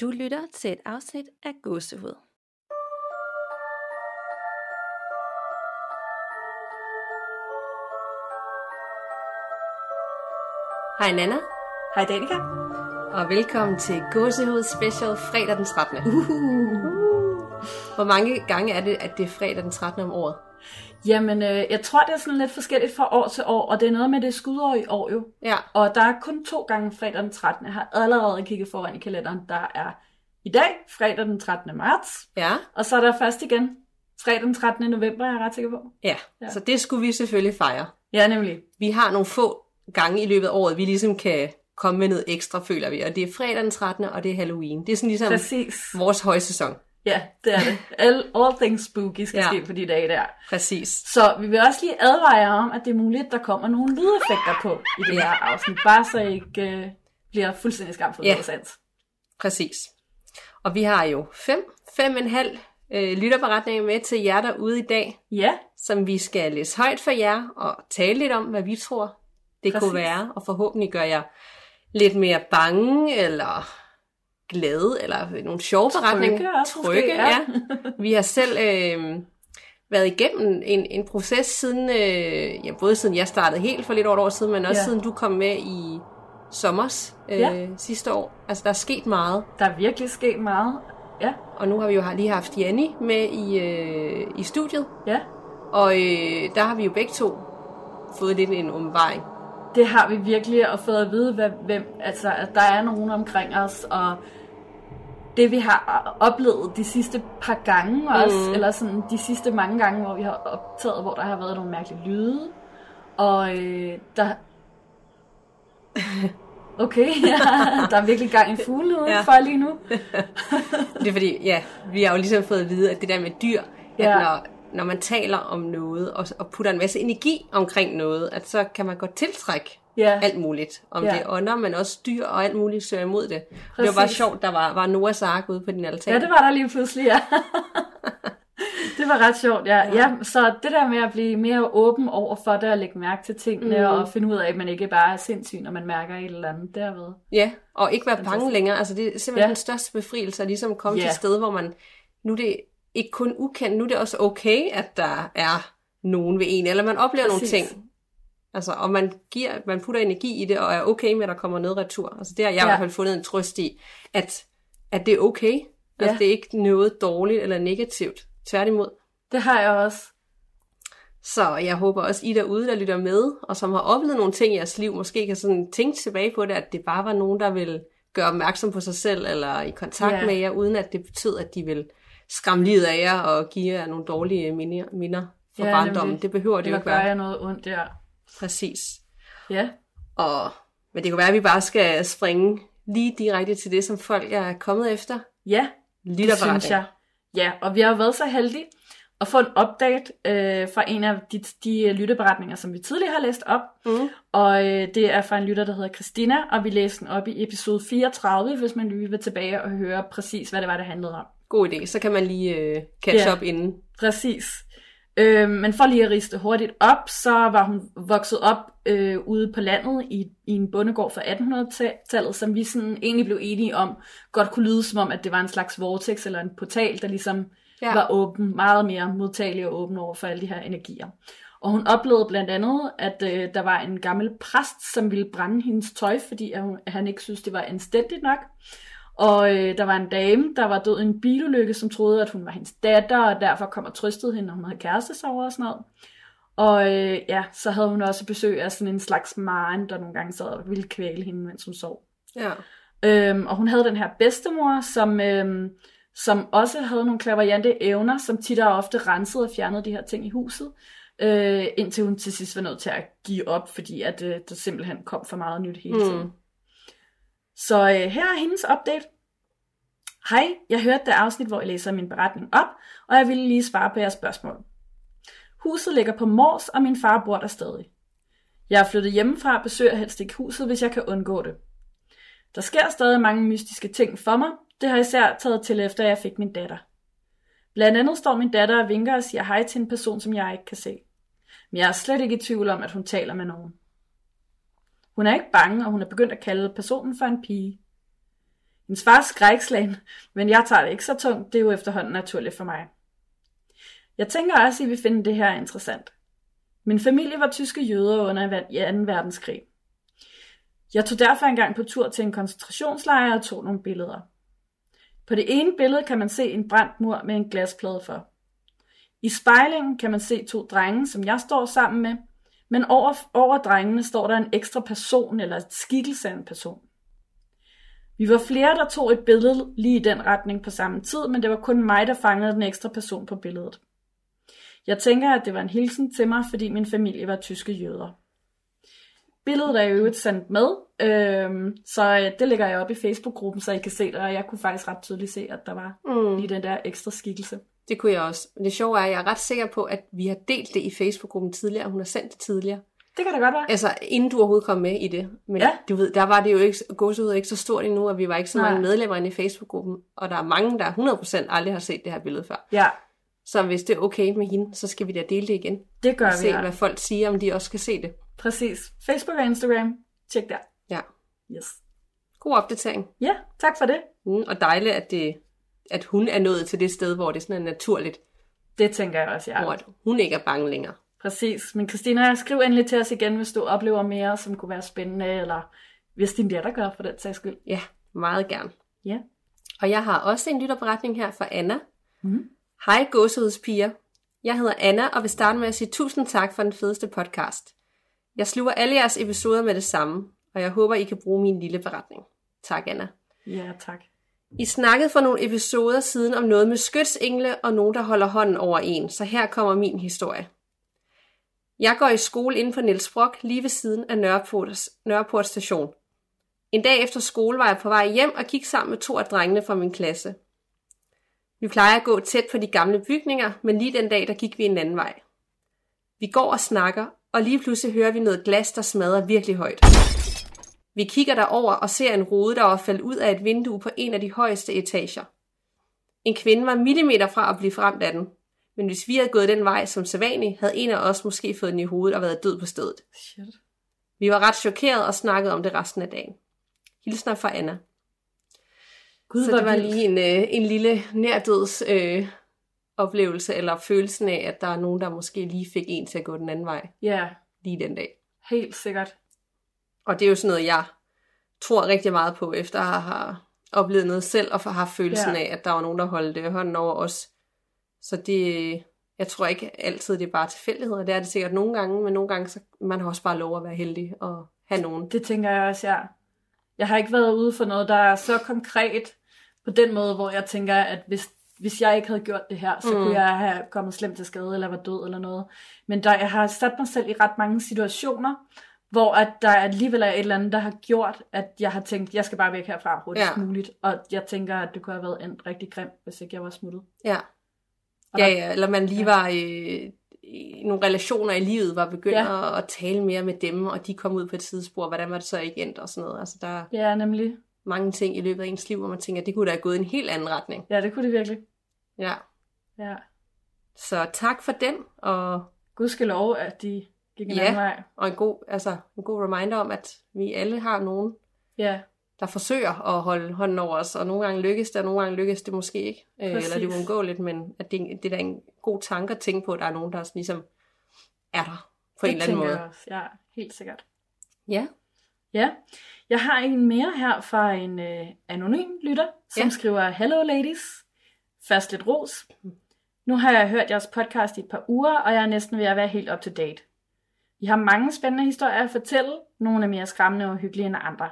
Du lytter til et afsnit af Gåsehud. Hej Nana, Hej Danika. og velkommen til Gåsehud Special fredag den 13. Uh. Hvor mange gange er det, at det er fredag den 13. om året? Jamen, øh, jeg tror, det er sådan lidt forskelligt fra år til år, og det er noget med det skudår i år jo. Ja, Og der er kun to gange fredag den 13. Jeg har allerede kigget foran i kalenderen. Der er i dag, fredag den 13. marts, ja, og så er der først igen fredag den 13. november, jeg er ret sikker på. ja. Ja. Så det skulle vi selvfølgelig fejre. Ja, nemlig. Vi har nogle få gange i løbet af året, vi ligesom kan komme med noget ekstra, føler vi. Og det er fredag den 13. og det er Halloween. Det er sådan ligesom Præcis. vores højsæson. Ja, det er det. All, all things spooky skal Ja. ja. ske på de dage der. Præcis. Så vi vil også lige advare jer om, at det er muligt, at der kommer nogle lydeffekter på i det Ja. her afsnit. Bare så I ikke øh, bliver fuldstændig skamfuldt Ja. yeah. sans. Præcis. Og vi har jo fem, fem en halv øh, lytterberetninger med til jer derude i dag, Ja, som vi skal læse højt for jer og tale lidt om, hvad vi tror, det Præcis. kunne være, og forhåbentlig gør jer lidt mere bange, eller glade, eller nogle sjove beretninger. Trygge også Trygge, ja. ja. Vi har selv øh, været igennem en, en proces siden, øh, ja, både siden jeg startede helt for lidt over et år siden, men også Ja. siden du kom med i sommers øh, Ja. sidste år. Altså, der er sket meget. der er virkelig sket meget. Ja, Og nu har vi jo lige haft Janni med i, øh, i studiet, ja. og øh, der har vi jo begge to fået lidt en omvejning. Det har vi virkelig, og fået at vide, hvad, hvem, altså, at der er nogen omkring os, og det vi har oplevet de sidste par gange også, Mhm. eller sådan de sidste mange gange, hvor vi har optaget, hvor der har været nogle mærkelige lyde, og øh, der... Okay, ja, der er virkelig gang i fuglene udenfor lige nu. Det er fordi, ja, vi har jo ligesom fået at vide, at det der med dyr, at Ja. når, når man taler om noget, og, og putter en masse energi omkring noget, at så kan man godt tiltrække Ja. alt muligt. Om Ja. det er ånder, men også dyr og alt muligt søger imod det. Det var bare Præcis. sjovt, der var, var Noahs ark ude på din altan. Ja, det var der lige pludselig, ja. det var ret sjovt, ja. ja. Så det der med at blive mere åben over for det, og lægge mærke til tingene, mm. og finde ud af, at man ikke bare er sindssyg, når man mærker et eller andet derved. Ja, og ikke være bange længere. Altså, det er simpelthen Ja. den største befrielse at ligesom komme Ja. til et sted, hvor man, nu er det ikke kun ukendt, nu er det også okay, at der er nogen ved en, eller man oplever Præcis. nogle ting. Altså, og man, giver, man putter energi i det, og er okay med, at der kommer noget retur. Altså, det har jeg ja. i Ja. hvert fald fundet en trøst i, at, at det er okay. Altså, Ja. det er ikke noget dårligt eller negativt. Tværtimod. Det har jeg også. Så jeg håber også, I derude, der lytter med, og som har oplevet nogle ting i jeres liv, måske kan sådan tænke tilbage på det, at det bare var nogen, der vil gøre opmærksom på sig selv, eller i kontakt Ja. med jer, uden at det betød, at de vil skræmme livet af jer og give jer nogle dårlige minder, minder fra Ja, ja, barndommen. Det behøver det jo Eller ikke gør være. jeg noget ondt der. Præcis. Ja, Og, men det kan være, at vi bare skal springe lige direkte til det, som folk er kommet efter. ja det Lytterberetning. synes jeg. Ja, og vi har jo været så heldige at få en update øh, fra en af de, de lytteberetninger, som vi tidligere har læst op. Mm. Og øh, det er fra en lytter, der hedder Christina, og vi læste den op i episode 34, hvis man lige vil tilbage og høre præcis, hvad det var, det handlede om. God idé. Så kan man lige øh, catch Ja. up inden. Præcis. Øh, men for lige at riste hurtigt op, så var hun vokset op øh, ude på landet i, i en bondegård fra 1800-tallet, som vi sådan egentlig blev enige om, godt kunne lyde som om, at det var en slags vortex eller en portal, der ligesom Ja. var åben, meget mere modtagelig og åben over for alle de her energier. Og hun oplevede blandt andet, at øh, der var en gammel præst, som ville brænde hendes tøj, fordi at hun, at han ikke synes det var anstændigt nok. Og øh, der var en dame, der var død i en bilulykke, som troede, at hun var hendes datter, og derfor kom og trøstede hende, når hun havde kærestesover og sådan noget. Og øh, ja, så havde hun også besøg af sådan en slags maren, der nogle gange sad og ville kvæle hende, mens hun sov. Ja. Øhm, og hun havde den her bedstemor, som, øhm, som også havde nogle klaverjante evner, som tit og ofte rensede og fjernede de her ting i huset, øh, indtil hun til sidst var nødt til at give op, fordi at, øh, der simpelthen kom for meget nyt hele tiden. Mm. Så øh, her er hendes update. Hej, jeg hørte det afsnit, hvor jeg læser min beretning op, og jeg ville lige svare på jeres spørgsmål. Huset ligger på Mors, og min far bor der stadig. Jeg er flyttet hjemmefra og besøger helst ikke huset, hvis jeg kan undgå det. Der sker stadig mange mystiske ting for mig. Det har især taget til efter, jeg fik min datter. Blandt andet står min datter og vinker og siger hej til en person, som jeg ikke kan se. Men jeg er slet ikke i tvivl om, at hun taler med nogen. Hun er ikke bange, og hun er begyndt at kalde personen for en pige. Min far skrækslagen, men jeg tager det ikke så tungt. Det er jo efterhånden naturligt for mig. Jeg tænker også, at I vil finde det her interessant. Min familie var tyske jøder under 2. verdenskrig. Jeg tog derfor engang på tur til en koncentrationslejr og tog nogle billeder. På det ene billede kan man se en brændt mur med en glasplade for. I spejlingen kan man se to drenge, som jeg står sammen med, men over, over drengene står der en ekstra person eller et skikkelse af en person. Vi var flere, der tog et billede lige i den retning på samme tid, men det var kun mig, der fangede den ekstra person på billedet. Jeg tænker, at det var en hilsen til mig, fordi min familie var tyske jøder. Billedet er jo et sendt med, øhm, så øh, det lægger jeg op i Facebook-gruppen, så I kan se det, og jeg kunne faktisk ret tydeligt se, at der var mm. lige den der ekstra skikkelse. Det kunne jeg også. Men det sjove er, at jeg er ret sikker på, at vi har delt det i Facebook-gruppen tidligere, og hun har sendt det tidligere. Det kan da godt være. Altså, inden du overhovedet kom med i det. Men Ja. du ved, der var det jo ikke, gåsehud ikke så stort endnu, og vi var ikke så Nej. mange medlemmer inde i Facebook-gruppen. Og der er mange, der 100% aldrig har set det her billede før. Ja, Så hvis det er okay med hende, så skal vi da dele det igen. det gør Og vi. se, Ja. hvad folk siger, om de også kan se det. Præcis. Facebook og Instagram. Tjek der. Ja. Yes. God opdatering. Ja, tak for det. Mm, og dejligt, at, det, at hun er nået til det sted, hvor det sådan er naturligt, Det tænker jeg også, ja. hvor hun ikke er bange længere. Præcis. Men Christina, skriv endelig til os igen, hvis du oplever mere, som kunne være spændende, eller hvis din datter gør for den sags skyld. Ja, meget gerne. Ja. Og jeg har også en lytterberetning her fra Anna. Mhm. Hej gåsehudspiger. Jeg hedder Anna og vil starte med at sige tusind tak for den fedeste podcast. Jeg sluger alle jeres episoder med det samme, og jeg håber, I kan bruge min lille beretning. Tak, Anna. Ja, tak. I snakkede for nogle episoder siden om noget med skytsengle og nogen, der holder hånden over en, så her kommer min historie. Jeg går i skole inden for Niels Brock, lige ved siden af Nørreport, Nørreport station. En dag efter skole var jeg på vej hjem og gik sammen med to af drengene fra min klasse. Vi plejer at gå tæt på de gamle bygninger, men lige den dag, der gik vi en anden vej. Vi går og snakker, og lige pludselig hører vi noget glas, der smadrer virkelig højt. Vi kigger derover og ser en rude, der var faldet ud af et vindue på en af de højeste etager. En kvinde var millimeter fra at blive fremt af den, men hvis vi havde gået den vej som sædvanligt, havde en af os måske fået den i hovedet og været død på stedet. Shit. Vi var ret chokeret og snakkede om det resten af dagen. Hilsner fra Anna. Gud, Så det var vildt. lige en, øh, en lille nærdøds øh, oplevelse, eller følelsen af, at der er nogen, der måske lige fik en til at gå den anden vej Ja, lige den dag. helt sikkert. Og det er jo sådan noget, jeg tror rigtig meget på, efter at have oplevet noget selv, og har haft følelsen Ja. af, at der var nogen, der holdt hånden over os. Så det, jeg tror ikke altid, det er bare tilfældigheder. Det er det sikkert nogle gange, men nogle gange, så man har også bare lov at være heldig og have nogen. Det tænker jeg også, ja. Jeg har ikke været ude for noget, der er så konkret på den måde, hvor jeg tænker, at hvis, hvis jeg ikke havde gjort det her, så mm. kunne jeg have kommet slemt til skade, eller var død, eller noget. Men der, jeg har sat mig selv i ret mange situationer, hvor at der alligevel er et eller andet, der har gjort, at jeg har tænkt, jeg skal bare væk herfra hurtigst Ja. muligt. Og jeg tænker, at det kunne have været endt rigtig grimt, hvis ikke jeg var smuttet. Ja. Og Ja, der- ja, eller man lige var øh, i nogle relationer i livet, var begyndt Ja. at, at tale mere med dem, og de kom ud på et sidespor. Hvordan var det så ikke endt og sådan noget. Altså, der er Ja, nemlig. mange ting i løbet af ens liv, hvor man tænker, det kunne da have gået i en helt anden retning. Ja, det kunne det virkelig. Ja. Ja. Så tak for den, og, Gudskelov, at de gik en Ja. anden vej. og en, god, altså, en god reminder om, at vi alle har nogen, Ja, der forsøger at holde hånden over os, og nogle gange lykkes det, og nogle gange lykkes det måske ikke. Øh, eller det er Præcis. uundgåeligt, men at det, det er da en god tanke at tænke på, at der er nogen, der ligesom er der på det en eller anden måde. også. Ja, helt sikkert. Ja. Ja, jeg har en mere her fra en øh, anonym lytter, som Ja. ja. skriver, Hello ladies, først lidt ros. Nu har jeg hørt jeres podcast i et par uger, og jeg er næsten ved at være helt up to date. I har mange spændende historier at fortælle, nogle er mere skræmmende og hyggelige end andre.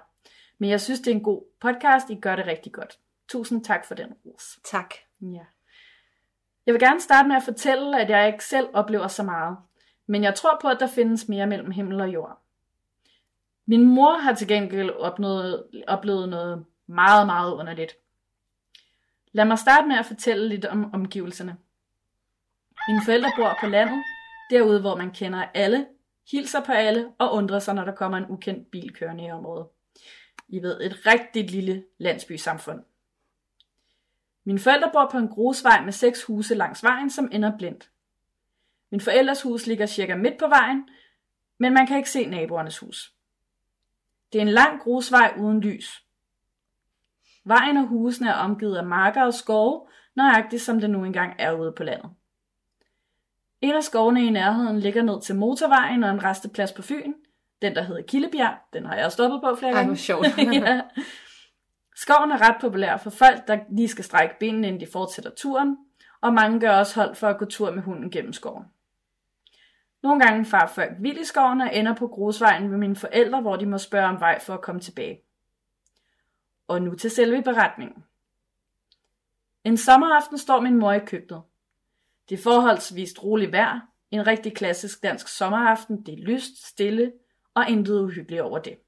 Men jeg synes, det er en god podcast, I gør det rigtig godt. Tusind tak for den ros. Tak. Ja. Jeg vil gerne starte med at fortælle, at jeg ikke selv oplever så meget. Men jeg tror på, at der findes mere mellem himmel og jord. Min mor har til gengæld opnået, oplevet noget meget, meget underligt. Lad mig starte med at fortælle lidt om omgivelserne. Mine forældre bor på landet, derude hvor man kender alle, hilser på alle og undrer sig, når der kommer en ukendt bil kørende i området. I ved, et rigtigt lille landsbysamfund. Mine forældre bor på en grusvej med seks huse langs vejen, som ender blindt. Min forældres hus ligger cirka midt på vejen, men man kan ikke se naboernes hus. Det er en lang grusvej uden lys. Vejen og husene er omgivet af marker og skove, nøjagtigt som det nu engang er ude på landet. En af skovene i nærheden ligger ned til motorvejen og en resteplads på Fyn. Den, der hedder Killebjerg, den har jeg stoppet på flere Ej, gange. hvor sjovt. ja. Skoven er ret populær for folk, der lige skal strække benene, inden de fortsætter turen, og mange gør også hold for at gå tur med hunden gennem skoven. Nogle gange far folk vild i skoven og ender på grusvejen ved mine forældre, hvor de må spørge om vej for at komme tilbage. Og nu til selve beretningen. En sommeraften står min mor i køkkenet. Det er forholdsvist roligt vejr, en rigtig klassisk dansk sommeraften, det er lyst, stille og intet uhyggeligt over det.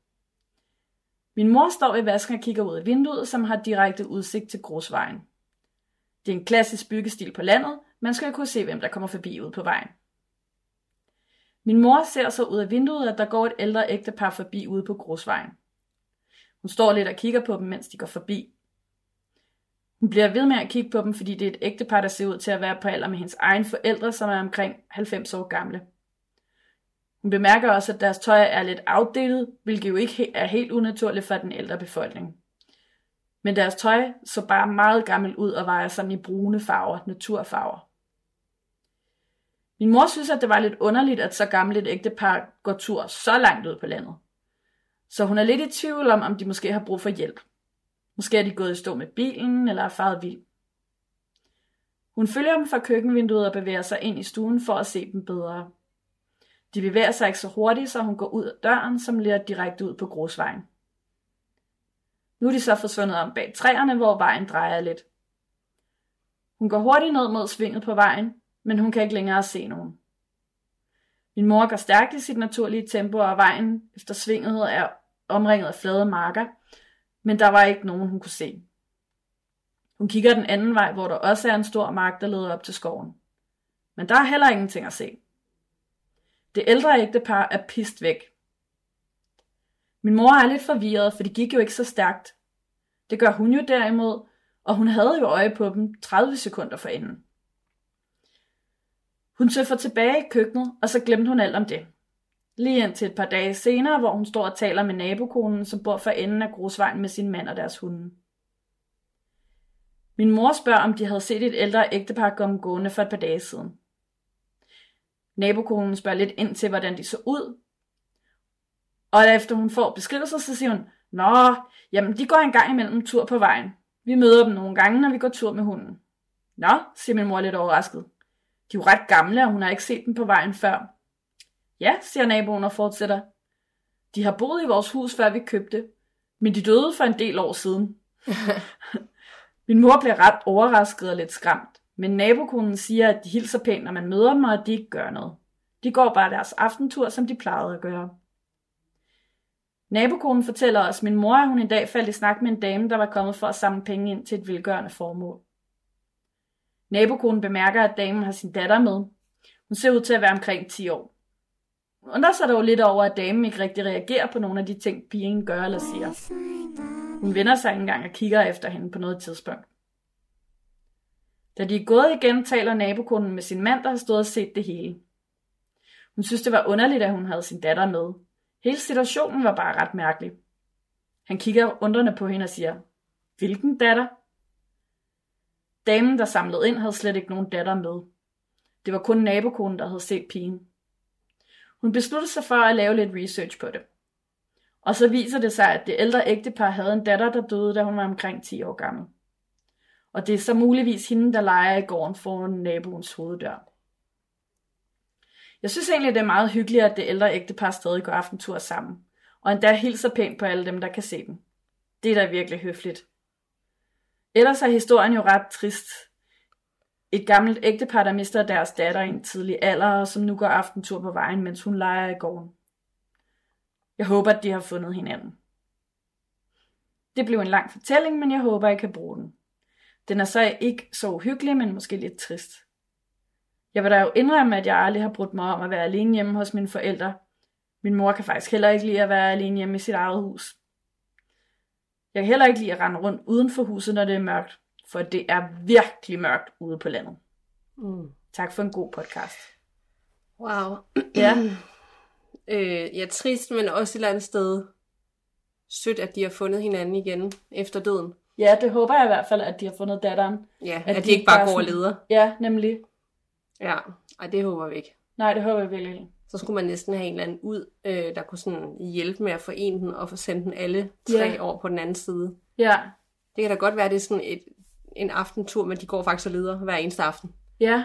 Min mor står i vasken og kigger ud af vinduet, som har direkte udsigt til grusvejen. Det er en klassisk byggestil på landet, man skal kunne se, hvem der kommer forbi ud på vejen. Min mor ser så ud af vinduet, at der går et ældre ægtepar forbi ude på grusvejen. Hun står lidt og kigger på dem, mens de går forbi. Hun bliver ved med at kigge på dem, fordi det er et ægtepar, der ser ud til at være på alder med hendes egen forældre, som er omkring 90 år gamle. Hun bemærker også, at deres tøj er lidt afdelt, hvilket jo ikke er helt unaturligt for den ældre befolkning. Men deres tøj så bare meget gammelt ud og var sådan i brune farver, naturfarver. Min mor synes, at det var lidt underligt, at så gammelt et ægtepar går tur så langt ud på landet. Så hun er lidt i tvivl om, om de måske har brug for hjælp. Måske er de gået i stå med bilen, eller er faret vild. Hun følger dem fra køkkenvinduet og bevæger sig ind i stuen for at se dem bedre. De bevæger sig ikke så hurtigt, så hun går ud af døren, som leder direkte ud på grusvejen. Nu er de så forsvundet om bag træerne, hvor vejen drejer lidt. Hun går hurtigt ned mod svinget på vejen, men hun kan ikke længere se nogen. Min mor går stærkt i sit naturlige tempo, og vejen efter svinget er omringet af flade marker, men der var ikke nogen, hun kunne se. Hun kigger den anden vej, hvor der også er en stor mark, der leder op til skoven. Men der er heller ingenting at se. Det ældre ægtepar er pist væk. Min mor er lidt forvirret, for det gik jo ikke så stærkt. Det gør hun jo derimod, og hun havde jo øje på dem 30 sekunder for enden. Hun tøffer tilbage i køkkenet, og så glemte hun alt om det. Lige indtil et par dage senere, hvor hun står og taler med nabokonen, som bor for enden af grusvejen med sin mand og deres hunde. Min mor spørger, om de havde set et ældre ægtepar komme gående for et par dage siden. Nabokonen spørger lidt ind til, hvordan de så ud. Og efter hun får beskrivelser, så siger hun, Nå, jamen de går en gang imellem tur på vejen. Vi møder dem nogle gange, når vi går tur med hunden. Nå, siger min mor lidt overrasket. De er jo ret gamle, og hun har ikke set dem på vejen før. Ja, siger naboen og fortsætter. De har boet i vores hus, før vi købte, men de døde for en del år siden. Min mor bliver ret overrasket og lidt skræmt, men nabokonen siger, at de hilser pænt, når man møder dem, og at de ikke gør noget. De går bare deres aftentur, som de plejede at gøre. Nabokonen fortæller os, at min mor at hun en dag faldt i snak med en dame, der var kommet for at samle penge ind til et velgørende formål. Nabokonen bemærker, at damen har sin datter med. Hun ser ud til at være omkring 10 år. Undrer sig dog lidt over, at damen ikke rigtig reagerer på nogle af de ting, pigen gør eller siger. Hun vender sig engang og kigger efter hende på noget tidspunkt. Da de er gået igen, taler nabokonen med sin mand, der har stået og set det hele. Hun synes, det var underligt, at hun havde sin datter med. Hele situationen var bare ret mærkelig. Han kigger undrende på hende og siger, hvilken datter? Damen, der samlede ind, havde slet ikke nogen datter med. Det var kun nabokonen, der havde set pigen. Hun besluttede sig for at lave lidt research på det. Og så viser det sig, at det ældre ægtepar havde en datter, der døde, da hun var omkring 10 år gammel. Og det er så muligvis hende, der leger i gården foran naboens hoveddør. Jeg synes egentlig, det er meget hyggeligt, at det ældre ægtepar stadig går aftentur sammen, og endda hilser pænt på alle dem, der kan se dem. Det er da virkelig høfligt. Ellers er historien jo ret trist. Et gammelt ægtepar, der mister deres datter i en tidlig alder, og som nu går aftentur på vejen, mens hun leger i gården. Jeg håber, at de har fundet hinanden. Det blev en lang fortælling, men jeg håber, jeg kan bruge den. Den er så ikke så uhyggelig, men måske lidt trist. Jeg vil da jo indrømme, at jeg aldrig har brudt mig om at være alene hjemme hos mine forældre. Min mor kan faktisk heller ikke lide at være alene hjemme i sit eget hus. Jeg kan heller ikke lide at rende rundt uden for huset, når det er mørkt, for det er virkelig mørkt ude på landet. Mm. Tak for en god podcast. Wow. Ja, Øh, ja, trist, men også et eller andet sted sødt, at de har fundet hinanden igen efter døden. Ja, det håber jeg i hvert fald, at de har fundet datteren. Ja, at, at de ikke bare går og leder. Ja, nemlig. Ja, ej, det håber vi ikke. Nej, det håber jeg virkelig ikke. Så skulle man næsten have en eller anden ud, øh, der kunne sådan hjælpe med at forene den og få sendt den alle tre Ja. år på den anden side. Ja, Det kan da godt være, at det er sådan et, en aftentur, men de går faktisk og leder hver eneste aften. ja.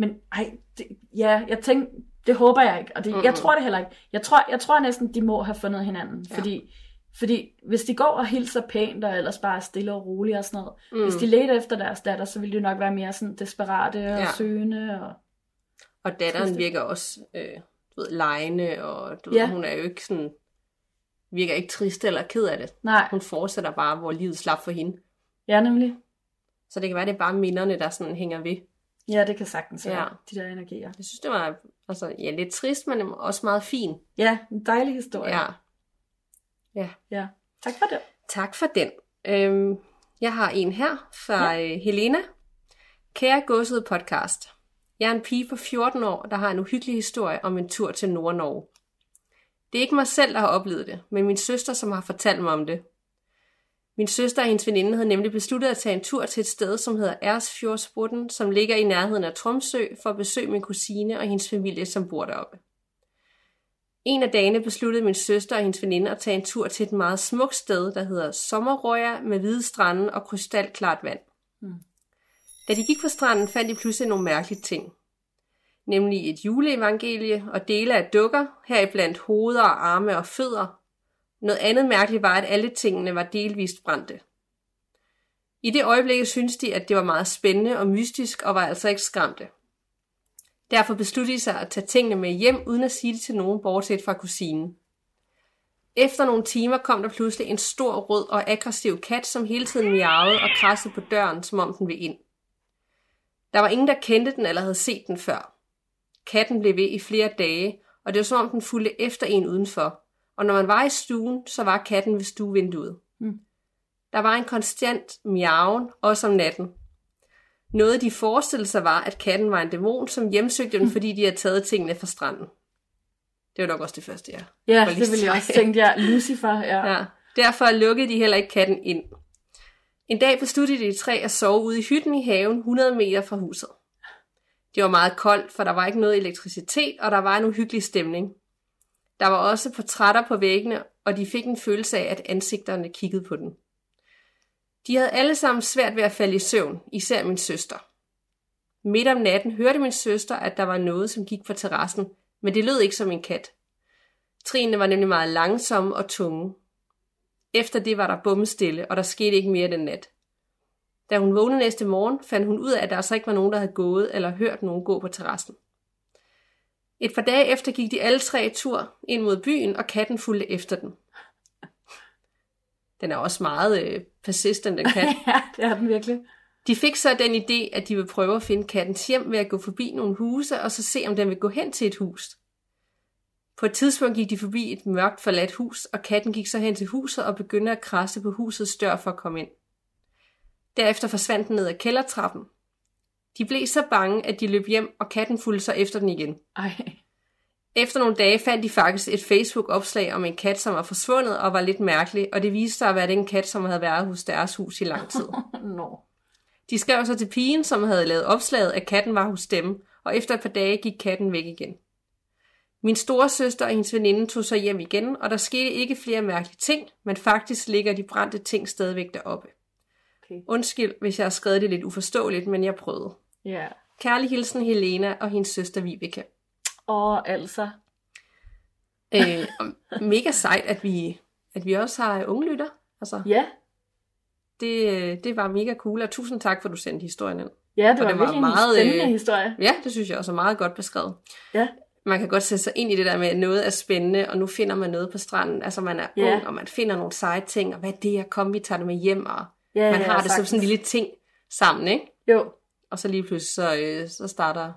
Men ej, det, ja, jeg tænker, det håber jeg ikke. Og det, mm-hmm. jeg tror det heller ikke. Jeg tror, jeg tror næsten, de må have fundet hinanden. Ja. Fordi, fordi hvis de går og hilser pænt, og ellers bare er stille og roligt og sådan noget. Mm. Mm. Hvis de leder efter deres datter, så ville de nok være mere sådan desperate og ja. Søgende. Og... Og datteren virker også, øh, du ved, lejende, og du Ja. ved, hun er jo ikke sådan, virker ikke trist eller ked af det. Nej, Hun fortsætter bare, hvor livet slap for hende. ja nemlig. Så det kan være, det er bare minderne, der sådan hænger ved. Ja, det kan sagtens være, Ja. de der energier. Jeg synes, det var altså, ja, lidt trist, men også meget fin. Ja, en dejlig historie. Ja. ja. Tak for det. Tak for den. Øhm, jeg har en her fra ja. Helena. Kære gåsede podcast. Jeg er en pige på 14 år, der har en uhyggelig historie om en tur til Nord-Norge. Det er ikke mig selv, der har oplevet det, men min søster, som har fortalt mig om det. Min søster og hendes veninde havde nemlig besluttet at tage en tur til et sted, som hedder Ersfjordsbrutten, som ligger i nærheden af Tromsø, for at besøge min kusine og hendes familie, som bor deroppe. En af dagene besluttede min søster og hendes veninde at tage en tur til et meget smukt sted, der hedder Sommerrøya med hvide strande og krystalklart vand. Mm. Da de gik på stranden, fandt de pludselig nogle mærkelige ting. Nemlig et juleevangelie og dele af dukker, heriblandt hoveder og arme og fødder. Noget andet mærkeligt var, at alle tingene var delvist brændte. I det øjeblik syntes de, at det var meget spændende og mystisk, og var altså ikke skræmte. Derfor besluttede de sig at tage tingene med hjem, uden at sige det til nogen, bortset fra kusinen. Efter nogle timer kom der pludselig en stor, rød og aggressiv kat, som hele tiden miavede og krassede på døren, som om den ville ind. Der var ingen, der kendte den eller havde set den før. Katten blev ved i flere dage, og det var som om den fulgte efter en udenfor. Og når man var i stuen, så var katten ved stuevinduet. Mm. Der var en konstant miaven, også om natten. Noget de forestillede sig var, at katten var en dæmon, som hjemsøgte dem, fordi de havde taget tingene fra stranden. Det var nok også det første, jeg Ja, det ville jeg også tænke, ja. Lucifer, ja. Ja, derfor lukkede de heller ikke katten ind. En dag besluttede de tre at sove ude i hytten i haven 100 meter fra huset. Det var meget koldt, for der var ikke noget elektricitet, og der var en uhyggelig stemning. Der var også portrætter på væggene, og de fik en følelse af, at ansigterne kiggede på den. De havde alle sammen svært ved at falde i søvn, især min søster. Midt om natten hørte min søster, at der var noget, som gik på terrassen, men det lød ikke som en kat. Trinene var nemlig meget langsomme og tunge. Efter det var der bummestille, og der skete ikke mere den nat. Da hun vågnede næste morgen, fandt hun ud af, at der altså ikke var nogen, der havde gået eller hørt nogen gå på terrassen. Et par dage efter gik de alle tre tur ind mod byen, og katten fulgte efter den. Den er også meget øh, persistent, den kat. ja, det er den virkelig. De fik så den idé, at de vil prøve at finde kattens hjem ved at gå forbi nogle huse, og så se, om den vil gå hen til et hus. På et tidspunkt gik de forbi et mørkt forladt hus, og katten gik så hen til huset og begyndte at krasse på husets dør for at komme ind. Derefter forsvandt den ned ad kældertrappen. De blev så bange, at de løb hjem, og katten fulgte så efter den igen. Ej. Efter nogle dage fandt de faktisk et Facebook-opslag om en kat, som var forsvundet og var lidt mærkelig, og det viste sig at være den kat, som havde været hos deres hus i lang tid. Nå. De skrev så til pigen, som havde lavet opslaget, at katten var hos dem, og efter et par dage gik katten væk igen. Min store søster og hendes veninde tog så hjem igen, og der skete ikke flere mærkelige ting, men faktisk ligger de brændte ting stadigvæk deroppe. Okay. Undskyld, hvis jeg har skrevet det lidt uforståeligt, men jeg prøvede. Ja. Kærlig hilsen Helena og hendes søster Vibeke. Og altså. Øh, mega sejt, at vi, at vi også har unge lytter. Altså, Ja. det, øh, det var mega cool, og tusind tak for, at du sendte historien ind. Ja, det var, det var virkelig meget, en spændende øh, historie. Ja, det synes jeg også er meget godt beskrevet. Ja. Man kan godt sætte sig ind i det der med, at noget er spændende, og nu finder man noget på stranden. Altså man er Ja. ung, og man finder nogle seje ting, og hvad er det, jeg kom, vi tager det med hjem, og Ja, man ja, har det som sagtens. sådan en lille ting sammen, ikke? Jo. Og så lige pludselig, så, øh, så starter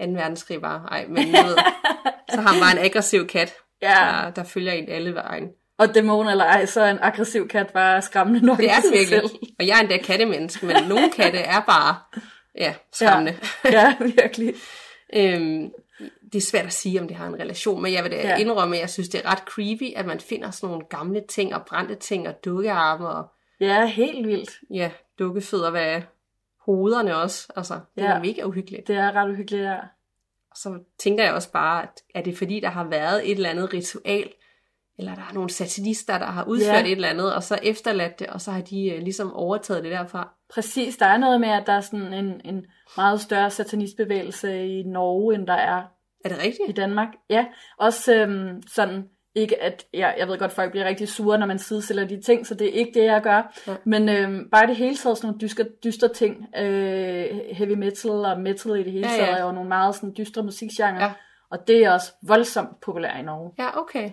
2. verdenskrig bare. Ej, men ved, så har man bare en aggressiv kat, Ja. der, der følger en alle vejen. Og dæmon eller ej, så er en aggressiv kat bare skræmmende nok Det er det virkelig. selv. Og jeg er endda kattemenneske, men nogle katte er bare, ja, skræmmende. Ja, virkelig. Øhm, det er svært at sige, om det har en relation, men jeg vil da Ja. ja. indrømme, at jeg synes, det er ret creepy, at man finder sådan nogle gamle ting og brændte ting og dukkearme og Ja, helt vildt. Ja, dukkefødder, hvad hovederne også. Altså, det Ja. er mega uhyggeligt. Det er ret uhyggeligt, ja. Og så tænker jeg også bare, at er det fordi, der har været et eller andet ritual, eller der er nogle satanister, der har udført Ja. et eller andet, og så efterladt det, og så har de øh, ligesom overtaget det derfra. Præcis, der er noget med, at der er sådan en, en meget større satanistbevægelse i Norge, end der er Er det rigtigt? i Danmark. Ja, også øhm, sådan, ikke at, ja, jeg ved godt, folk bliver rigtig sure, når man sidestiller de ting, så det er ikke det, jeg gør. Ja. Men øhm, bare det hele taget sådan nogle dystre, dystre ting, øh, heavy metal og metal i det hele Ja, taget, ja. er jo nogle meget sådan dystre musikgenre. Ja. Og det er også voldsomt populært i Norge. Ja, okay.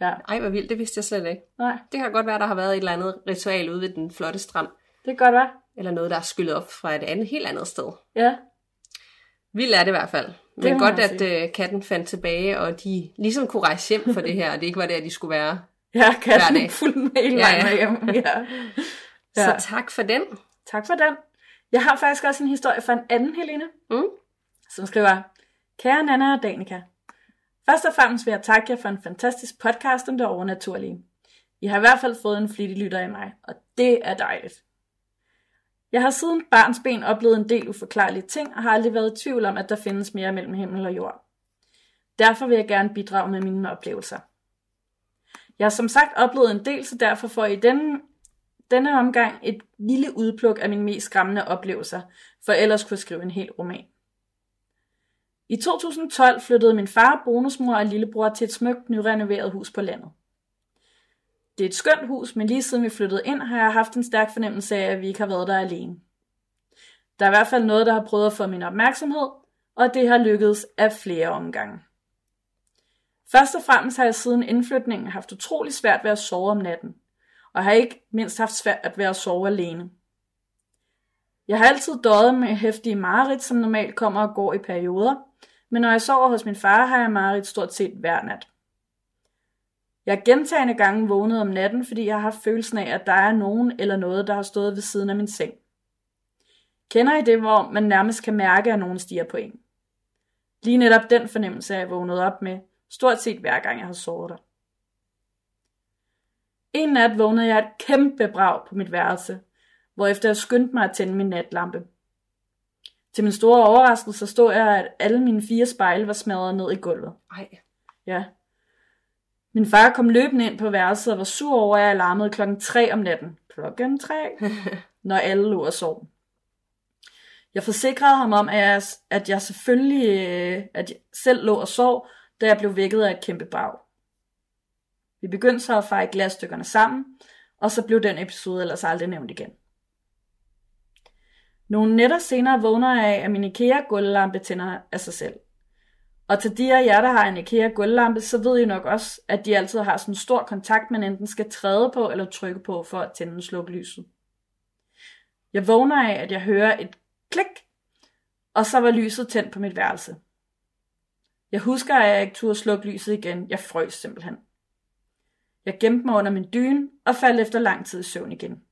Ja, Ej, hvor vildt, det vidste jeg slet ikke. nej, Det kan godt være, der har været et eller andet ritual ude ved den flotte strand, det kan godt være. eller noget, der er skyllet op fra et andet, helt andet sted. Ja, Vildt er det i hvert fald. Det Men må godt, at øh, katten fandt tilbage, og de ligesom kunne rejse hjem for det her, og det ikke var der, de skulle være. ja katten fuld med hele Ja, ja. hjem. Ja. Ja. Så tak for den. Tak for den. Jeg har faktisk også en historie fra en anden Helene, Mm. som skriver, Kære Nana og Danika, først og fremmest vil jeg takke jer for en fantastisk podcast om det overnaturlige. I har i hvert fald fået en flittig lytter i mig, og det er dejligt. Jeg har siden barns ben oplevet en del uforklarlige ting, og har aldrig været i tvivl om, at der findes mere mellem himmel og jord. Derfor vil jeg gerne bidrage med mine oplevelser. Jeg har som sagt oplevet en del, så derfor får I denne, denne omgang et lille udpluk af mine mest skræmmende oplevelser, for ellers kunne jeg skrive en hel roman. I 2012 flyttede min far, bonusmor og lillebror til et smukt, nyrenoveret hus på landet. Det er et skønt hus, men lige siden vi flyttede ind, har jeg haft en stærk fornemmelse af, at vi ikke har været der alene. Der er i hvert fald noget, der har prøvet at få min opmærksomhed, og det har lykkedes af flere omgange. Først og fremmest har jeg siden indflytningen haft utrolig svært ved at sove om natten, og har ikke mindst haft svært ved at sove alene. Jeg har altid døjet med hæftige mareridt, som normalt kommer og går i perioder, men når jeg sover hos min far, har jeg mareridt stort set hver nat. Jeg gentagende gange vågnet om natten, fordi jeg har haft følelsen af, at der er nogen eller noget, der har stået ved siden af min seng. Kender I det, hvor man nærmest kan mærke, at nogen stiger på en? Lige netop den fornemmelse er jeg vågnet op med, stort set hver gang jeg har sovet der. En nat vågnede jeg et kæmpe brag på mit værelse, hvorefter jeg skyndte mig at tænde min natlampe. Til min store overraskelse stod jeg, at alle mine fire spejle var smadret ned i gulvet. Ej, Ja. Min far kom løbende ind på værelset og var sur over, at jeg alarmede klokken 3 om natten. Klokken 3? når alle lå og sov. Jeg forsikrede ham om, at jeg, at jeg selvfølgelig øh, at jeg selv lå og sov, da jeg blev vækket af et kæmpe brag. Vi begyndte så at feje glasstykkerne sammen, og så blev den episode ellers aldrig nævnt igen. Nogle nætter senere vågner jeg af, at min IKEA gulvlampe tænder af sig selv. Og til de af jer, der har en IKEA gulvlampe, så ved I nok også, at de altid har sådan en stor kontakt, man enten skal træde på eller trykke på for at tænde og slukke lyset. Jeg vågner af, at jeg hører et klik, og så var lyset tændt på mit værelse. Jeg husker, at jeg ikke turde slukke lyset igen. Jeg frøs simpelthen. Jeg gemte mig under min dyne og faldt efter lang tid i søvn igen.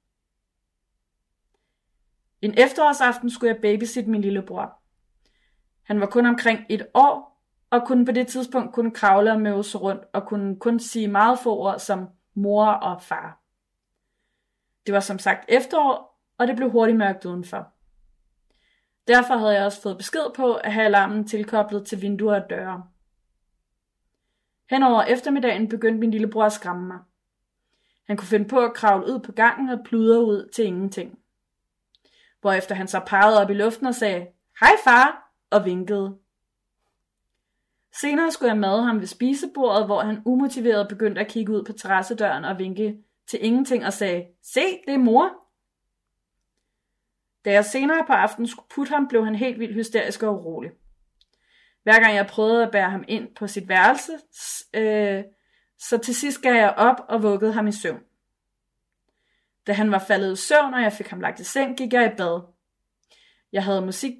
En efterårsaften skulle jeg babysitte min lillebror. Han var kun omkring et år, og kunne på det tidspunkt kun kravle og møve sig rundt, og kunne kun sige meget få ord som mor og far. Det var som sagt efterår, og det blev hurtigt mørkt udenfor. Derfor havde jeg også fået besked på at have alarmen tilkoblet til vinduer og døre. Henover eftermiddagen begyndte min lillebror at skræmme mig. Han kunne finde på at kravle ud på gangen og pludre ud til ingenting. Hvorefter han så pegede op i luften og sagde, Hej far, og vinkede. Senere skulle jeg made ham ved spisebordet, hvor han umotiveret begyndte at kigge ud på terrassedøren og vinke til ingenting og sagde, Se, det er mor. Da jeg senere på aftenen skulle putte ham, blev han helt vildt hysterisk og urolig. Hver gang jeg prøvede at bære ham ind på sit værelse, øh, så til sidst gav jeg op og vuggede ham i søvn. Da han var faldet i søvn, og jeg fik ham lagt i seng, gik jeg i bad. Jeg havde musik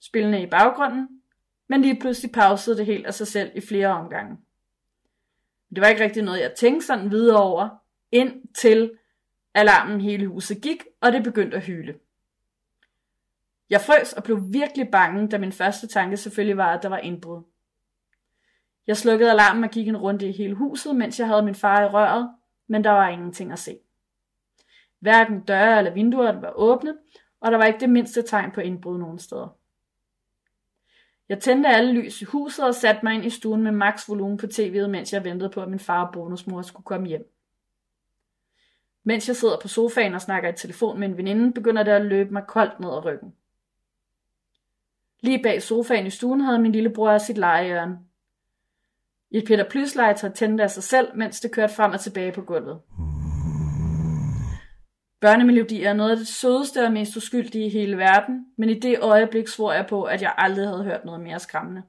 spillende i baggrunden, men lige pludselig pausede det helt af sig selv i flere omgange. Det var ikke rigtig noget, jeg tænkte sådan videre over, indtil alarmen hele huset gik, og det begyndte at hyle. Jeg frøs og blev virkelig bange, da min første tanke selvfølgelig var, at der var indbrud. Jeg slukkede alarmen og gik en runde i hele huset, mens jeg havde min far i røret, men der var ingenting at se. Hverken døre eller vinduer var åbne, og der var ikke det mindste tegn på indbrud nogen steder. Jeg tændte alle lys i huset og satte mig ind i stuen med max volumen på tv'et, mens jeg ventede på, at min far og bonusmor skulle komme hjem. Mens jeg sidder på sofaen og snakker i telefon med en veninde, begynder det at løbe mig koldt ned ad ryggen. Lige bag sofaen i stuen havde min lillebror sit legehjørne. I et Peter Plys legetøj tændte af sig selv, mens det kørte frem og tilbage på gulvet. Hmm. Børnemelodi er noget af det sødeste og mest uskyldige i hele verden, men i det øjeblik svor jeg på, at jeg aldrig havde hørt noget mere skræmmende.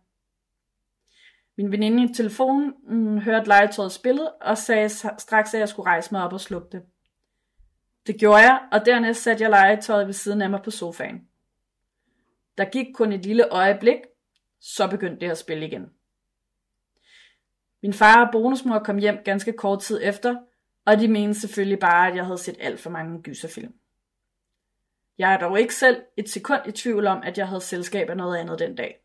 Min veninde i telefonen mm, hørte legetøjet spillet og sagde straks, at jeg skulle rejse mig op og slukke det. Det gjorde jeg, og dernæst satte jeg legetøjet ved siden af mig på sofaen. Der gik kun et lille øjeblik, så begyndte det at spille igen. Min far og bonusmor kom hjem ganske kort tid efter, og de mente selvfølgelig bare, at jeg havde set alt for mange gyserfilm. Jeg er dog ikke selv et sekund i tvivl om, at jeg havde selskab af noget andet den dag.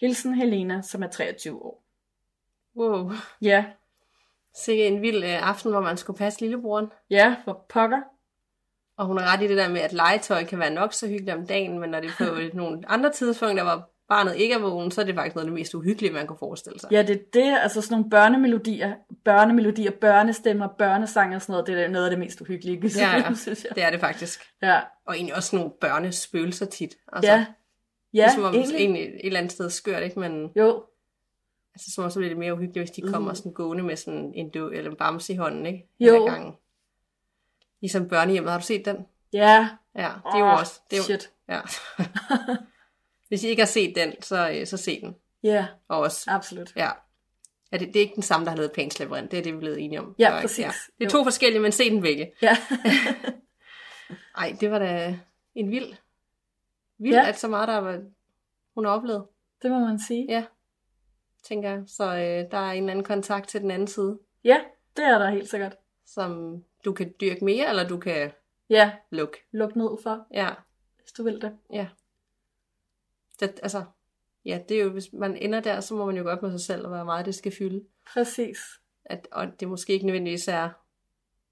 Hilsen Helena, som er 23 år. Wow. Ja, Sikke en vild øh, aften, hvor man skulle passe lillebroren. ja, for pokker. Og hun har ret i det der med, at legetøj kan være nok så hyggeligt om dagen, men når det er på nogle andre tidspunkter, hvor barnet ikke er vågen, så er det faktisk noget af det mest uhyggelige, man kan forestille sig. Ja, det er det, altså sådan nogle børnemelodier, børnemelodier, børnestemmer, børnesang og sådan noget, det er noget af det mest uhyggelige, Ja, ja. synes jeg. Det er det faktisk. Ja, Og egentlig også nogle børnespøgelser tit. Altså, ja, det ja, er som om egentlig. egentlig et eller andet sted skørt, ikke? Men Jo, altså, som også bliver det mere uhyggeligt, hvis de kommer sådan gående med sådan en dø eller en bamse i hånden, ikke? Jo. Gang. Ligesom børnehjemmet. Har du set den? ja. Ja, det er jo Åh, også... Det er jo, Shit. Ja. Hvis I ikke har set den, så, øh, så se den. Ja, Og også, absolut. ja. Ja det, det er ikke den samme, der har lavet Pans Labyrinth. Det er det, vi er blevet enige om. Ja, Så, præcis. Det er Jo. to forskellige, men se den begge. Ja, Ej, det var da en vild... Vild, Ja. ja. at så meget, der var, hun har oplevet. det må man sige. Ja, tænker jeg. Så øh, der er en anden kontakt til den anden side, Ja, det er der helt sikkert. som du kan dyrke mere, eller du kan Ja, lukke. luk ned for, Ja, hvis du vil det. ja. Det, altså, ja, det er jo, hvis man ender der, så må man jo godt med sig selv, og hvor meget det skal fylde. Præcis. At, og det måske ikke nødvendigvis er,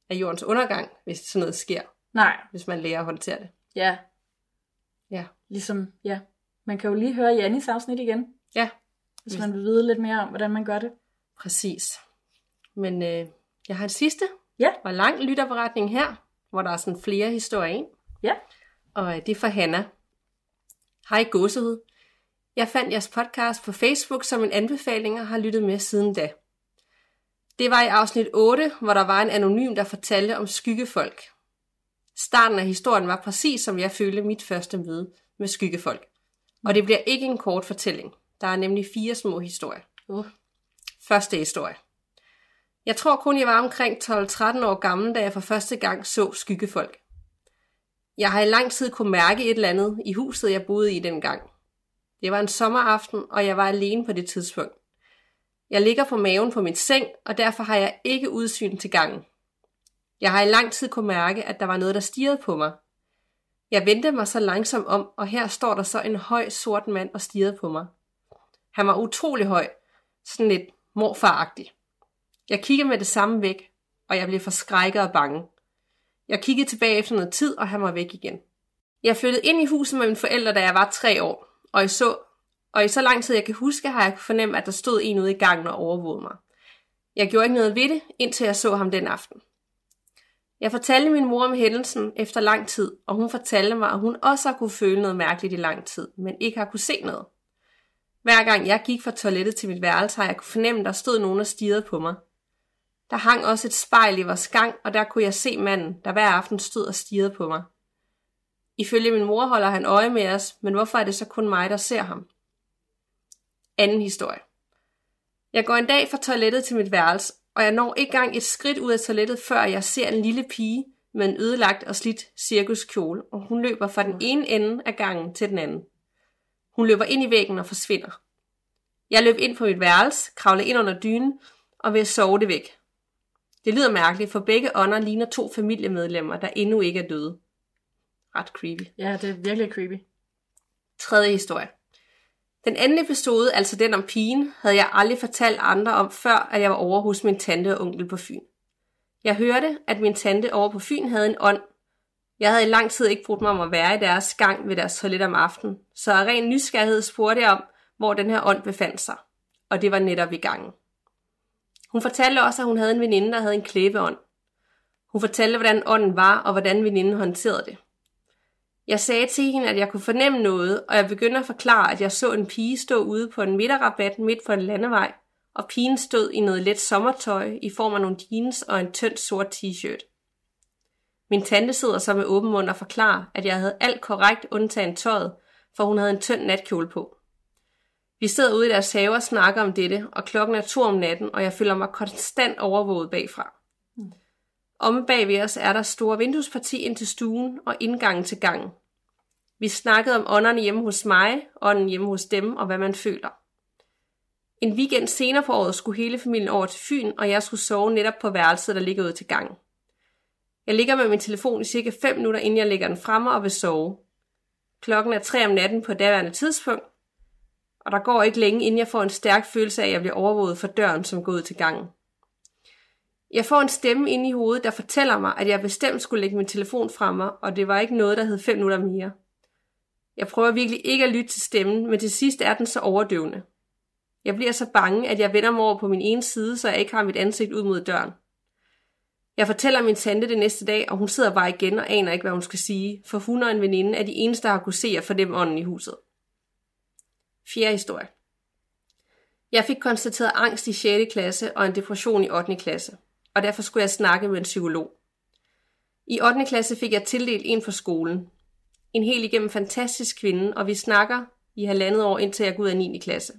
er jordens undergang, hvis sådan noget sker, Nej, hvis man lærer at håndtere det. ja. Ja. Ligesom, ja. Man kan jo lige høre Jannis afsnit igen, Ja, hvis man vil vide lidt mere om, hvordan man gør det. præcis. Men øh, jeg har en sidste, Ja. og lang lytterberetning her, hvor der er sådan flere historier i. Ja. Og øh, det er fra Hanna. Hej gåsehud. Jeg fandt jeres podcast på Facebook som en anbefaling og har lyttet med siden da. Det var i afsnit 8, hvor der var en anonym, der fortalte om skyggefolk. Starten af historien var præcis som jeg følte mit første møde med skyggefolk. Og det bliver ikke en kort fortælling. Der er nemlig fire små historier. Uh. Første historie. Jeg tror kun, jeg var omkring 12-13 år gammel, da jeg for første gang så skyggefolk. Jeg har i lang tid kunne mærke et eller andet i huset, jeg boede i dengang. Det var en sommeraften, og jeg var alene på det tidspunkt. Jeg ligger på maven på min seng, og derfor har jeg ikke udsyn til gangen. Jeg har i lang tid kunne mærke, at der var noget, der stirrede på mig. Jeg vendte mig så langsomt om, og her står der så en høj sort mand og stirrede på mig. Han var utrolig høj, sådan lidt morfaragtig. Jeg kiggede med det samme væk, og jeg blev forskrækket og bange. Jeg kiggede tilbage efter noget tid, og han var væk igen. Jeg flyttede ind i huset med mine forældre, da jeg var tre år, og, jeg så, og i så lang tid jeg kan huske, har jeg fornemt, at der stod en ude i gangen og overvågede mig. Jeg gjorde ikke noget ved det, indtil jeg så ham den aften. Jeg fortalte min mor om hændelsen efter lang tid, og hun fortalte mig, at hun også har kunne føle noget mærkeligt i lang tid, men ikke har kunne se noget. Hver gang jeg gik fra toilettet til mit værelse, har jeg kunne fornemme, at der stod nogen og stirrede på mig. Der hang også et spejl i vores gang, og der kunne jeg se manden, der hver aften stod og stirrede på mig. Ifølge min mor holder han øje med os, men hvorfor er det så kun mig, der ser ham? Anden historie. Jeg går en dag fra toilettet til mit værelse, og jeg når ikke gang et skridt ud af toilettet, før jeg ser en lille pige med en ødelagt og slidt cirkuskjole, og hun løber fra den ene ende af gangen til den anden. Hun løber ind i væggen og forsvinder. Jeg løb ind på mit værelse, kravlede ind under dynen og vil sove det væk. Det lyder mærkeligt, for begge ånder ligner to familiemedlemmer, der endnu ikke er døde. Ret creepy. Ja, det er virkelig creepy. Tredje historie. Den anden episode, altså den om pigen, havde jeg aldrig fortalt andre om, før at jeg var over hos min tante og onkel på Fyn. Jeg hørte, at min tante over på Fyn havde en ånd. Jeg havde i lang tid ikke brugt mig om at være i deres gang ved deres toilet om aftenen, så af ren nysgerrighed spurgte jeg om, hvor den her ånd befandt sig. Og det var netop i gangen. Hun fortalte også, at hun havde en veninde, der havde en klæbeånd. Hun fortalte, hvordan ånden var, og hvordan veninden håndterede det. Jeg sagde til hende, at jeg kunne fornemme noget, og jeg begyndte at forklare, at jeg så en pige stå ude på en midterrabat midt på en landevej, og pigen stod i noget let sommertøj i form af nogle jeans og en tynd sort t-shirt. Min tante sidder så med åben mund og forklarer, at jeg havde alt korrekt undtagen tøjet, for hun havde en tynd natkjole på. Vi sidder ude i deres have og snakker om dette, og klokken er to om natten, og jeg føler mig konstant overvåget bagfra. Omme bag ved os er der store vinduesparti ind til stuen og indgangen til gangen. Vi snakkede om ånderne hjemme hos mig, ånden hjemme hos dem og hvad man føler. En weekend senere på året skulle hele familien over til Fyn, og jeg skulle sove netop på værelset, der ligger ud til gangen. Jeg ligger med min telefon i cirka 5 minutter, inden jeg lægger den fremme og vil sove. Klokken er 3 om natten på daværende tidspunkt, og der går ikke længe, inden jeg får en stærk følelse af, at jeg bliver overvåget for døren, som går ud til gangen. Jeg får en stemme inde i hovedet, der fortæller mig, at jeg bestemt skulle lægge min telefon fra mig, og det var ikke noget, der hed 5 minutter mere. Jeg prøver virkelig ikke at lytte til stemmen, men til sidst er den så overdøvende. Jeg bliver så bange, at jeg vender mig over på min ene side, så jeg ikke har mit ansigt ud mod døren. Jeg fortæller min tante det næste dag, og hun sidder bare igen og aner ikke, hvad hun skal sige, for hun og en veninde er de eneste, der har kunne se og fornemme ånden i huset. Fjerde historie. Jeg fik konstateret angst i 6. klasse og en depression i 8. klasse, og derfor skulle jeg snakke med en psykolog. I 8. klasse fik jeg tildelt en for skolen. En helt igennem fantastisk kvinde, og vi snakker i halvandet år, indtil jeg går ud af 9. klasse.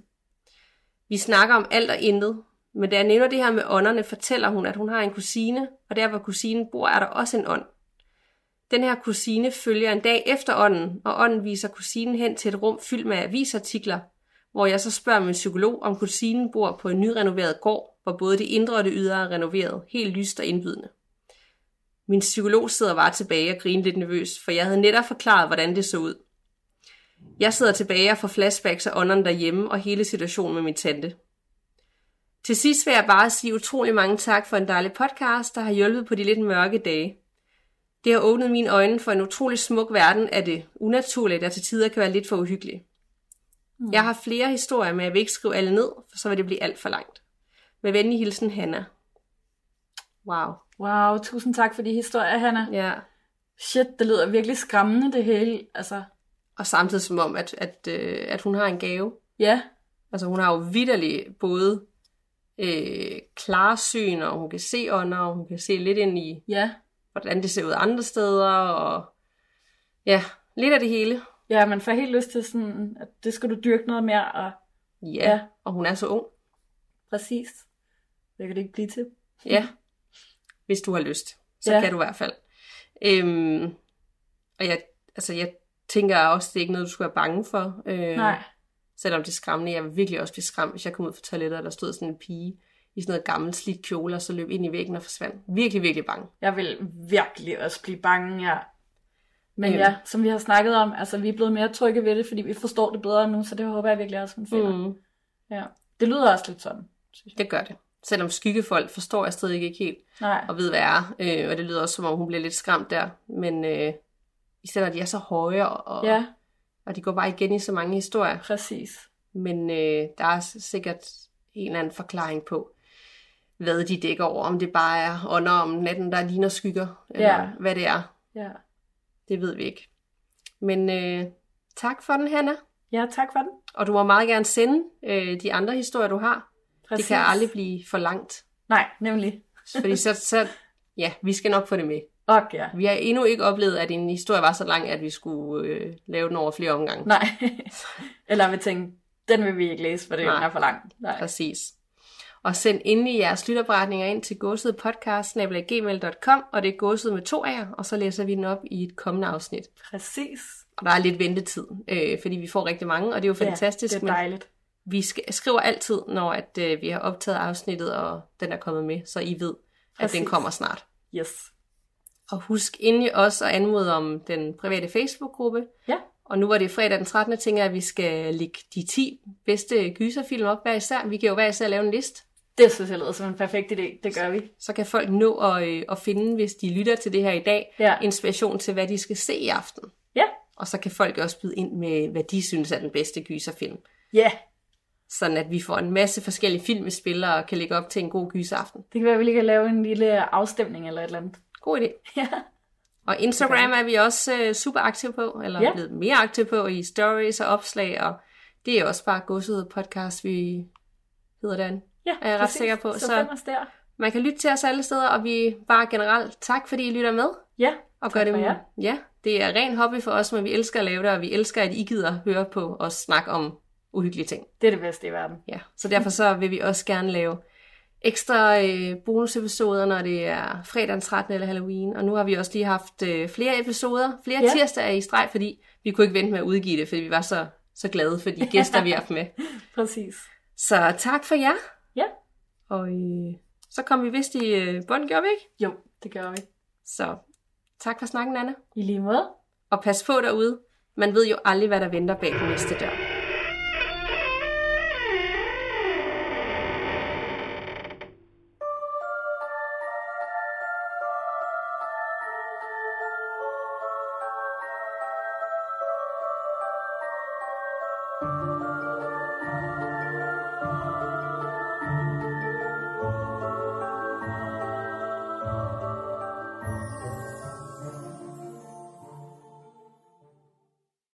Vi snakker om alt og intet, men da jeg nævner det her med ånderne, fortæller hun, at hun har en kusine, og der hvor kusinen bor, er der også en ånd. Den her kusine følger en dag efter ånden, og ånden viser kusinen hen til et rum fyldt med avisartikler, hvor jeg så spørger min psykolog, om kusinen bor på en nyrenoveret gård, hvor både det indre og det ydre er renoveret, helt lyst og indbydende. Min psykolog sidder bare tilbage og griner lidt nervøs, for jeg havde netop forklaret, hvordan det så ud. Jeg sidder tilbage og får flashbacks af ånderne derhjemme og hele situationen med min tante. Til sidst vil jeg bare sige utrolig mange tak for en dejlig podcast, der har hjulpet på de lidt mørke dage. Det har åbnet mine øjne for en utrolig smuk verden af det unaturlige, der til tider kan være lidt for uhyggeligt. Mm. Jeg har flere historier, men jeg vil ikke skrive alle ned, for så vil det blive alt for langt. Med venlig hilsen, Hanna. Wow. Wow, tusind tak for de historier, Hanna. Ja. Shit, det lyder virkelig skræmmende, det hele. Altså, Og samtidig som om, at, at, øh, at hun har en gave. ja, Altså hun har jo vidderligt både øh, klarsyn, og hun kan se ånder, og hun kan se lidt ind i, ja. hvordan det ser ud andre steder, og ja, lidt af det hele. Ja, man får helt lyst til sådan, at det skal du dyrke noget mere, og Ja. ja. og hun er så ung. præcis. Det kan det ikke blive til. Ja, hvis du har lyst, så Ja. kan du i hvert fald. Øhm, og jeg, altså, jeg tænker også, det er ikke noget, du skal være bange for. Øh, Nej. Selvom det er skræmmende. Jeg vil virkelig også blive skræmt, hvis jeg kom ud fra toilettet, og der stod sådan en pige i sådan noget gammelt slidt kjole, og så løb ind i væggen og forsvandt. Virkelig, virkelig bange. Jeg vil virkelig også blive bange, ja. Men Øhm. ja, som vi har snakket om, altså vi er blevet mere trygge ved det, fordi vi forstår det bedre nu, så det håber jeg virkelig også, hun finder. Mm, Ja. Det lyder også lidt sådan, synes jeg. det gør det. Selvom skyggefolk forstår jeg stadig ikke helt, Nej, og ved, hvad er. Øh, og det lyder også, som om hun bliver lidt skræmt der. Men øh, især når de er så høje, og, ja, og de går bare igen i så mange historier. præcis. Men øh, der er sikkert en eller anden forklaring på, hvad de dækker over. Om det bare er ånder om natten, der ligner skygger, eller Ja. hvad det er. Ja. Det ved vi ikke. Men øh, tak for den, Hanna. ja, tak for den. Og du må meget gerne sende øh, de andre historier, du har. Præcis. Det kan aldrig blive for langt. Nej, nemlig. Fordi så, så, ja, vi skal nok få det med. Og ja. Vi har endnu ikke oplevet, at en historie var så lang, at vi skulle øh, lave den over flere omgange. Nej. Eller vi tænkte, den vil vi ikke læse, for det Nej. er for langt. Nej. Præcis. Og send endelig jeres lytterberetninger ind til gåsedpodcast.gmail.com, og det er gåset med to af jer, og så læser vi den op i et kommende afsnit. Præcis. Og der er lidt ventetid, øh, fordi vi får rigtig mange, og det er jo fantastisk, Ja, det er men dejligt. Vi sk- skriver altid, når at, øh, vi har optaget afsnittet, og den er kommet med, så I ved, at Præcis. den kommer snart. Yes. Og husk endelig også at anmode om den private Facebook-gruppe. Ja. Og nu var det fredag den 13. tænker jeg, at vi skal lægge de 10 bedste gyserfilm op hver især. Vi kan jo hver især lave en liste. Det synes jeg lyder som en perfekt idé. Det gør vi. Så kan folk nå at, øh, at finde, hvis de lytter til det her i dag, Ja. inspiration til, hvad de skal se i aften. Ja. Og så kan folk også byde ind med, hvad de synes er den bedste gyserfilm. Ja, Sådan at vi får en masse forskellige film i spil og kan lægge op til en god gyseraften. det kan være, at vi lige kan lave en lille afstemning eller et eller andet. God idé. Ja. Og Instagram er vi også øh, super aktive på, eller Ja. blevet mere aktive på i stories og opslag, og det er også bare godset podcast, vi hedder den. Ja, Er jeg ret sikker på, Så, så- os der. Man kan lytte til os alle steder, og vi bare generelt tak, fordi I lytter med. Ja, Og gør det jer. Ja, det er ren hobby for os, men vi elsker at lave det, og vi elsker, at I gider høre på os snakke om uhyggelige ting. det er det bedste i verden. Ja, så derfor så vil vi også gerne lave ekstra øh, bonusepisoder, når det er fredag den 13. eller Halloween. Og nu har vi også lige haft øh, flere episoder, flere Ja. tirsdage i streg, fordi vi kunne ikke vente med at udgive det, fordi vi var så, så glade for de gæster, vi har haft med. Præcis. Så tak for jer. Ja. Og øh, så kom vi vist i øh, bund, gjorde vi ikke? Jo, det gør vi. Så tak for snakken, Anna. I lige måde. Og pas på derude. Man ved jo aldrig, hvad der venter bag den næste dør.